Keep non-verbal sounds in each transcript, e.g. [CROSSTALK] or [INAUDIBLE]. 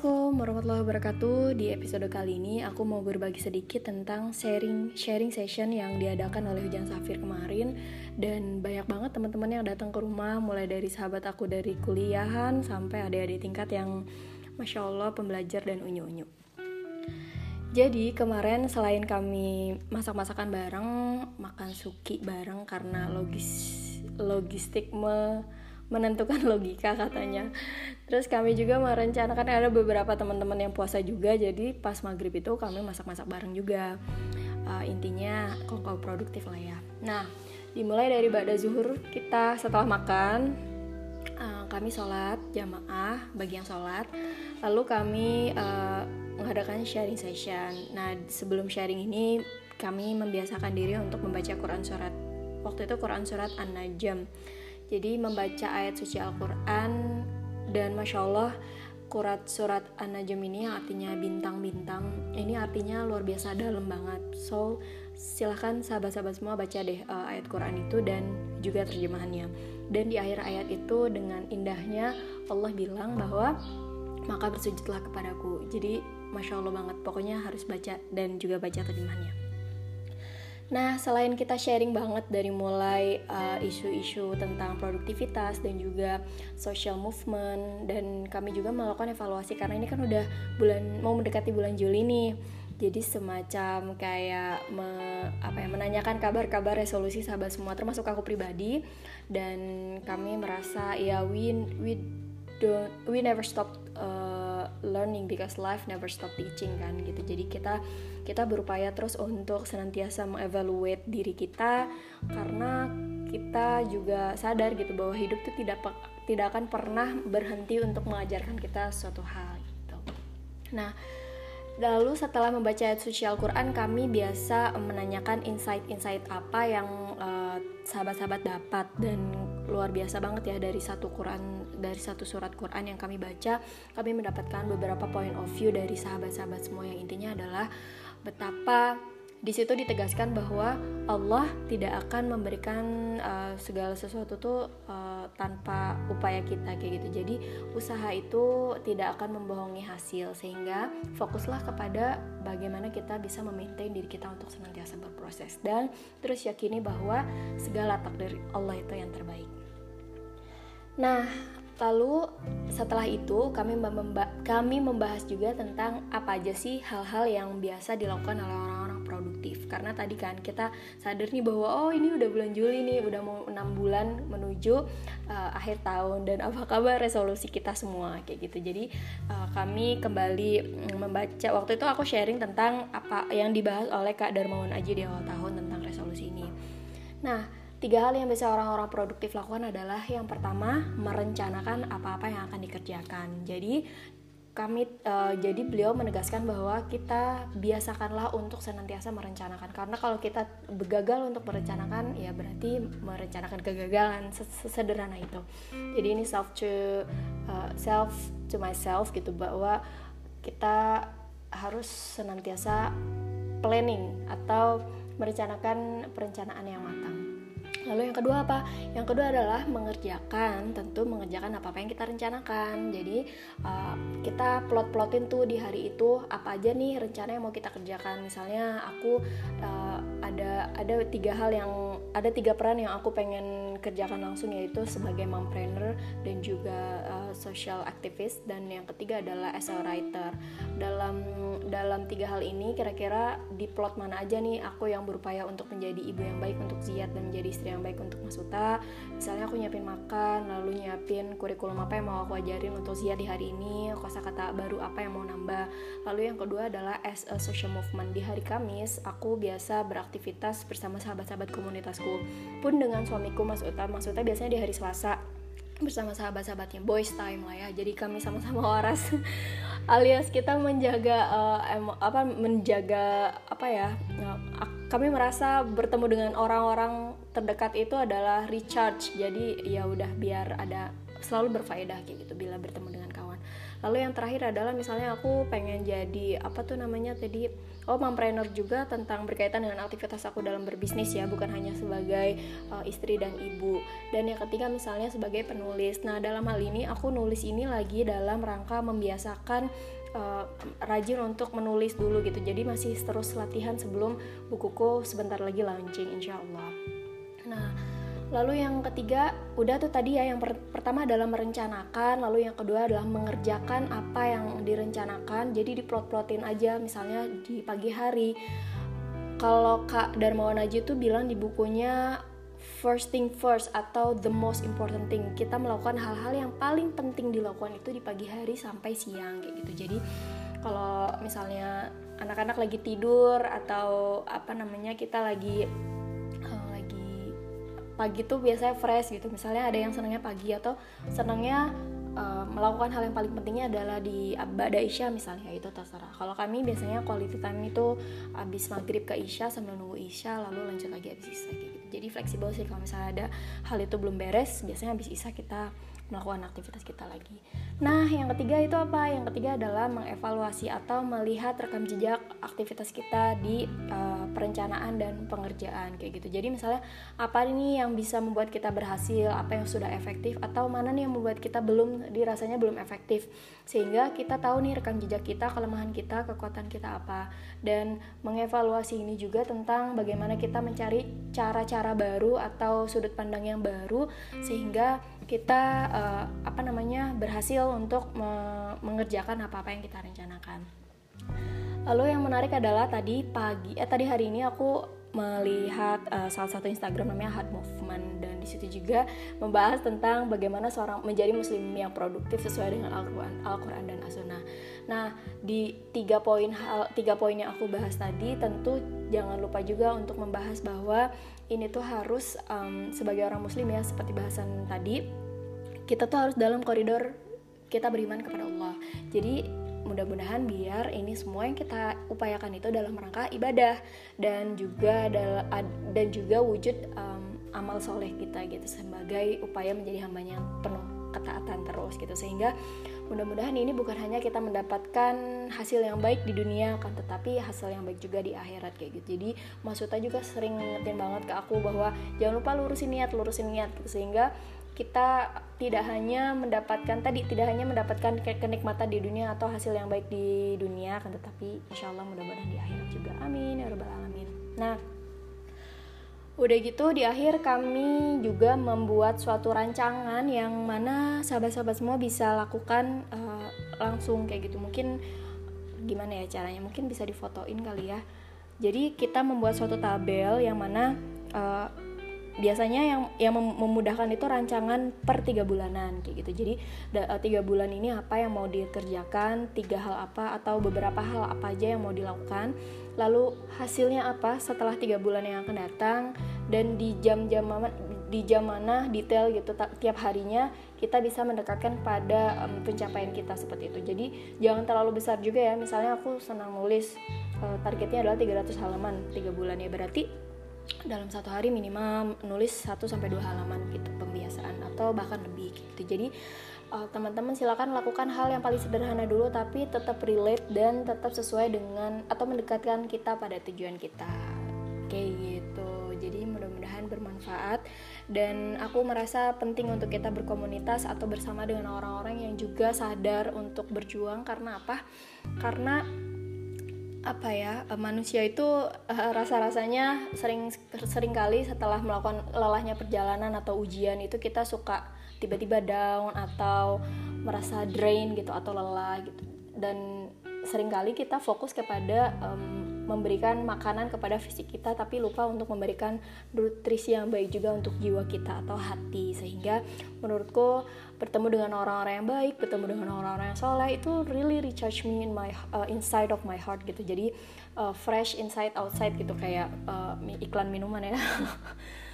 Assalamualaikum warahmatullahi wabarakatuh. Di episode kali ini aku mau berbagi sedikit tentang sharing sharing session yang diadakan oleh Hujan Safir kemarin dan banyak banget teman-teman yang datang ke rumah mulai dari sahabat aku dari kuliahan sampai adik-adik tingkat yang masya Allah pembelajar dan unyu-unyu. Jadi kemarin selain kami masak-masakan bareng, makan suki bareng karena logis logistik me menentukan logika katanya. Terus kami juga merencanakan ada beberapa teman-teman yang puasa juga, jadi pas maghrib itu kami masak-masak bareng juga. Uh, intinya kok produktif lah ya. Nah, dimulai dari ba'da zuhur kita setelah makan uh, kami sholat jamaah bagi yang sholat, lalu kami uh, mengadakan sharing session. Nah, sebelum sharing ini kami membiasakan diri untuk membaca Quran surat waktu itu Quran surat An-Najm jadi membaca ayat suci Al-Quran dan Masya Allah kurat surat An-Najm ini yang artinya bintang-bintang ini artinya luar biasa dalam banget. So silahkan sahabat-sahabat semua baca deh uh, ayat Quran itu dan juga terjemahannya. Dan di akhir ayat itu dengan indahnya Allah bilang bahwa maka bersujudlah kepadaku. Jadi Masya Allah banget. Pokoknya harus baca dan juga baca terjemahannya Nah, selain kita sharing banget dari mulai uh, isu-isu uh, tentang produktivitas dan juga social movement dan kami juga melakukan evaluasi karena ini kan udah bulan mau mendekati bulan Juli nih. Jadi semacam kayak me, apa ya menanyakan kabar-kabar resolusi sahabat semua termasuk aku pribadi dan kami merasa ya we we don't we never stop uh, learning because life never stop teaching kan gitu. Jadi kita kita berupaya terus untuk senantiasa mengevaluate diri kita karena kita juga sadar gitu bahwa hidup itu tidak tidak akan pernah berhenti untuk mengajarkan kita suatu hal gitu. Nah, lalu setelah membaca ayat suci Al-Qur'an kami biasa menanyakan insight-insight apa yang uh, sahabat-sahabat dapat dan luar biasa banget ya dari satu Quran dari satu surat Quran yang kami baca kami mendapatkan beberapa point of view dari sahabat-sahabat semua yang intinya adalah betapa di situ ditegaskan bahwa Allah tidak akan memberikan uh, segala sesuatu tuh uh, tanpa upaya kita kayak gitu. Jadi usaha itu tidak akan membohongi hasil sehingga fokuslah kepada bagaimana kita bisa memaintain diri kita untuk senantiasa berproses dan terus yakini bahwa segala takdir Allah itu yang terbaik. Nah, Lalu setelah itu kami memba kami membahas juga tentang apa aja sih hal-hal yang biasa dilakukan oleh orang-orang produktif. Karena tadi kan kita sadar nih bahwa oh ini udah bulan Juli nih, udah mau enam bulan menuju uh, akhir tahun dan apa kabar resolusi kita semua kayak gitu. Jadi uh, kami kembali membaca waktu itu aku sharing tentang apa yang dibahas oleh Kak Darmawan Aji di awal tahun tentang resolusi ini. Nah, Tiga hal yang bisa orang-orang produktif lakukan adalah yang pertama merencanakan apa-apa yang akan dikerjakan. Jadi kami uh, jadi beliau menegaskan bahwa kita biasakanlah untuk senantiasa merencanakan karena kalau kita gagal untuk merencanakan ya berarti merencanakan kegagalan sederhana itu. Jadi ini self to uh, self to myself gitu bahwa kita harus senantiasa planning atau merencanakan perencanaan yang matang. Lalu yang kedua apa? Yang kedua adalah mengerjakan, tentu mengerjakan apa-apa yang kita rencanakan. Jadi uh, kita plot-plotin tuh di hari itu apa aja nih rencana yang mau kita kerjakan. Misalnya aku uh, ada ada tiga hal yang ada tiga peran yang aku pengen kerjakan langsung yaitu sebagai mompreneur dan juga uh, social activist. Dan yang ketiga adalah a writer. Dalam dalam tiga hal ini kira-kira di plot mana aja nih aku yang berupaya untuk menjadi ibu yang baik untuk Ziyad dan menjadi istri yang baik untuk Mas Uta? Misalnya aku nyiapin makan lalu nyiapin kurikulum apa yang mau aku ajarin untuk Zia di hari ini kosakata baru apa yang mau nambah. Lalu yang kedua adalah as a social movement. Di hari Kamis aku biasa beraktivitas bersama sahabat-sahabat komunitasku. Pun dengan suamiku Mas Mas Uta biasanya di hari Selasa. Bersama sahabat-sahabatnya. Boys time lah ya. Jadi kami sama-sama waras. [LAUGHS] Alias kita menjaga uh, em, apa menjaga apa ya uh, kami merasa bertemu dengan orang-orang terdekat itu adalah recharge. Jadi ya udah biar ada selalu berfaedah kayak gitu bila bertemu dengan lalu yang terakhir adalah misalnya aku pengen jadi apa tuh namanya tadi oh mompreneur juga tentang berkaitan dengan aktivitas aku dalam berbisnis ya bukan hanya sebagai uh, istri dan ibu. Dan yang ketiga misalnya sebagai penulis. Nah dalam hal ini aku nulis ini lagi dalam rangka membiasakan uh, rajin untuk menulis dulu gitu. Jadi masih terus latihan sebelum bukuku sebentar lagi launching insya Allah. Nah lalu yang ketiga udah tuh tadi ya yang per pertama adalah merencanakan lalu yang kedua adalah mengerjakan apa yang direncanakan. Jadi diplot-plotin aja misalnya di pagi hari. Kalau Kak Darmawan aja tuh bilang di bukunya first thing first atau the most important thing. Kita melakukan hal-hal yang paling penting dilakukan itu di pagi hari sampai siang kayak gitu. Jadi kalau misalnya anak-anak lagi tidur atau apa namanya kita lagi lagi pagi tuh biasanya fresh gitu. Misalnya ada yang senangnya pagi atau senangnya uh, melakukan hal yang paling pentingnya adalah di Bada Isya misalnya itu terserah. Kalau kami biasanya quality time itu habis maghrib ke Isya sambil nunggu Isya lalu lanjut lagi habis Isya gitu. Jadi fleksibel sih kalau misalnya ada hal itu belum beres biasanya habis isa kita melakukan aktivitas kita lagi. Nah, yang ketiga itu apa? Yang ketiga adalah mengevaluasi atau melihat rekam jejak aktivitas kita di uh, perencanaan dan pengerjaan kayak gitu. Jadi misalnya apa ini yang bisa membuat kita berhasil, apa yang sudah efektif atau mana nih yang membuat kita belum dirasanya belum efektif. Sehingga kita tahu nih rekam jejak kita, kelemahan kita, kekuatan kita apa. Dan mengevaluasi ini juga tentang bagaimana kita mencari cara-cara baru atau sudut pandang yang baru sehingga kita uh, apa namanya berhasil untuk me mengerjakan apa-apa yang kita rencanakan. Lalu yang menarik adalah tadi pagi eh tadi hari ini aku melihat uh, salah satu Instagram namanya Heart Movement dan di situ juga membahas tentang bagaimana seorang menjadi muslim yang produktif sesuai dengan Al-Qur'an Al-Qur'an dan As-Sunnah. Nah, di tiga poin hal tiga poin yang aku bahas tadi tentu jangan lupa juga untuk membahas bahwa ini tuh harus um, sebagai orang muslim ya seperti bahasan tadi kita tuh harus dalam koridor kita beriman kepada Allah. Jadi mudah-mudahan biar ini semua yang kita upayakan itu dalam rangka ibadah dan juga dan juga wujud um, amal soleh kita gitu sebagai upaya menjadi hambanya yang penuh ketaatan terus gitu. Sehingga mudah-mudahan ini bukan hanya kita mendapatkan hasil yang baik di dunia kan tetapi hasil yang baik juga di akhirat kayak gitu. Jadi maksudnya juga sering ngetin banget ke aku bahwa jangan lupa lurusin niat lurusin niat gitu. Sehingga kita tidak hanya mendapatkan tadi tidak hanya mendapatkan ke kenikmatan di dunia atau hasil yang baik di dunia kan tetapi insya Allah mudah-mudahan di akhirat juga amin ya rabbal alamin nah Udah gitu di akhir kami juga membuat suatu rancangan yang mana sahabat-sahabat semua bisa lakukan uh, langsung kayak gitu. Mungkin gimana ya caranya? Mungkin bisa difotoin kali ya. Jadi kita membuat suatu tabel yang mana uh, biasanya yang yang memudahkan itu rancangan per tiga bulanan kayak gitu. Jadi da, tiga bulan ini apa yang mau dikerjakan tiga hal apa atau beberapa hal apa aja yang mau dilakukan. Lalu hasilnya apa setelah tiga bulan yang akan datang dan di jam-jam di jam mana detail gitu tiap harinya kita bisa mendekatkan pada um, pencapaian kita seperti itu. Jadi jangan terlalu besar juga ya. Misalnya aku senang nulis uh, targetnya adalah 300 halaman tiga bulan ya. Berarti dalam satu hari minimal nulis 1 sampai dua halaman gitu pembiasaan atau bahkan lebih gitu. Jadi uh, teman-teman silakan lakukan hal yang paling sederhana dulu tapi tetap relate dan tetap sesuai dengan atau mendekatkan kita pada tujuan kita. Kayak gitu. Jadi mudah-mudahan bermanfaat dan aku merasa penting untuk kita berkomunitas atau bersama dengan orang-orang yang juga sadar untuk berjuang karena apa? Karena apa ya eh, manusia itu uh, rasa-rasanya sering sering kali setelah melakukan lelahnya perjalanan atau ujian itu kita suka tiba-tiba down atau merasa drain gitu atau lelah gitu. Dan sering kali kita fokus kepada um, memberikan makanan kepada fisik kita tapi lupa untuk memberikan nutrisi yang baik juga untuk jiwa kita atau hati. Sehingga menurutku bertemu dengan orang-orang yang baik bertemu dengan orang-orang yang soleh itu really recharge me in my uh, inside of my heart gitu. Jadi uh, fresh inside outside gitu. Kayak uh, iklan minuman ya [LAUGHS]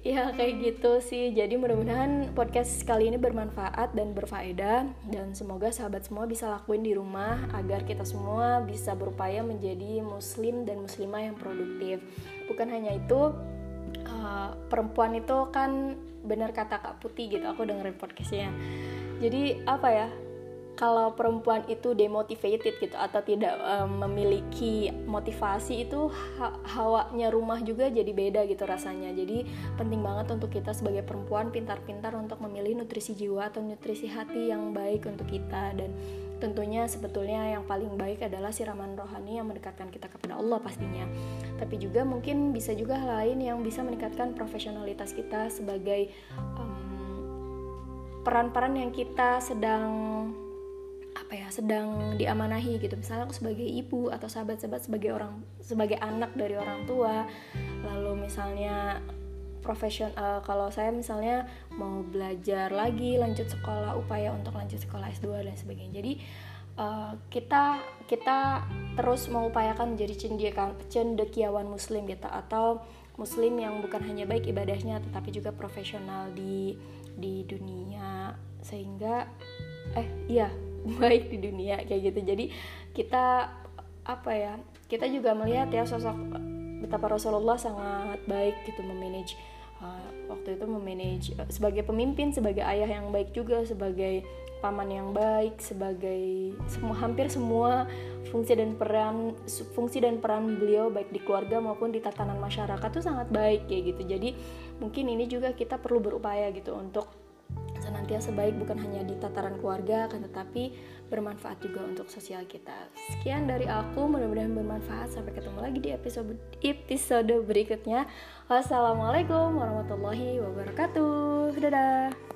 ya kayak gitu sih. Jadi mudah-mudahan podcast kali ini bermanfaat dan berfaedah. Dan semoga sahabat semua bisa lakuin di rumah agar kita semua bisa berupaya menjadi muslim dan muslimah yang produktif. Bukan hanya itu uh, perempuan itu kan benar kata kak putih gitu aku dengerin podcastnya. Jadi apa ya kalau perempuan itu demotivated gitu atau tidak um, memiliki motivasi itu ha hawanya rumah juga jadi beda gitu rasanya. Jadi penting banget untuk kita sebagai perempuan pintar-pintar untuk memilih nutrisi jiwa atau nutrisi hati yang baik untuk kita. Dan tentunya sebetulnya yang paling baik adalah siraman rohani yang mendekatkan kita kepada Allah pastinya. Tapi juga mungkin bisa juga hal lain yang bisa meningkatkan profesionalitas kita sebagai peran-peran um, yang kita sedang apa ya sedang diamanahi gitu. Misalnya aku sebagai ibu atau sahabat-sahabat sebagai orang sebagai anak dari orang tua lalu misalnya profesion uh, kalau saya misalnya mau belajar lagi lanjut sekolah upaya untuk lanjut sekolah S2 dan sebagainya. Jadi uh, kita kita terus mengupayakan menjadi cendekiawan, muslim gitu atau muslim yang bukan hanya baik ibadahnya tetapi juga profesional di di dunia. Sehingga eh iya [LAUGHS] baik di dunia kayak gitu. Jadi kita apa ya kita juga melihat ya sosok betapa Rasulullah sangat baik gitu memanage uh, waktu itu memanage uh, sebagai pemimpin sebagai ayah yang baik juga sebagai paman yang baik sebagai semua hampir semua fungsi dan peran fungsi dan peran beliau baik di keluarga maupun di tatanan masyarakat tuh sangat baik kayak gitu. Jadi mungkin ini juga kita perlu berupaya gitu untuk senantiasa baik bukan hanya di tataran keluarga akan tetapi bermanfaat juga untuk sosial kita. Sekian dari aku, mudah-mudahan bermanfaat. Sampai ketemu lagi di episode episode berikutnya. Wassalamualaikum warahmatullahi wabarakatuh. Dadah.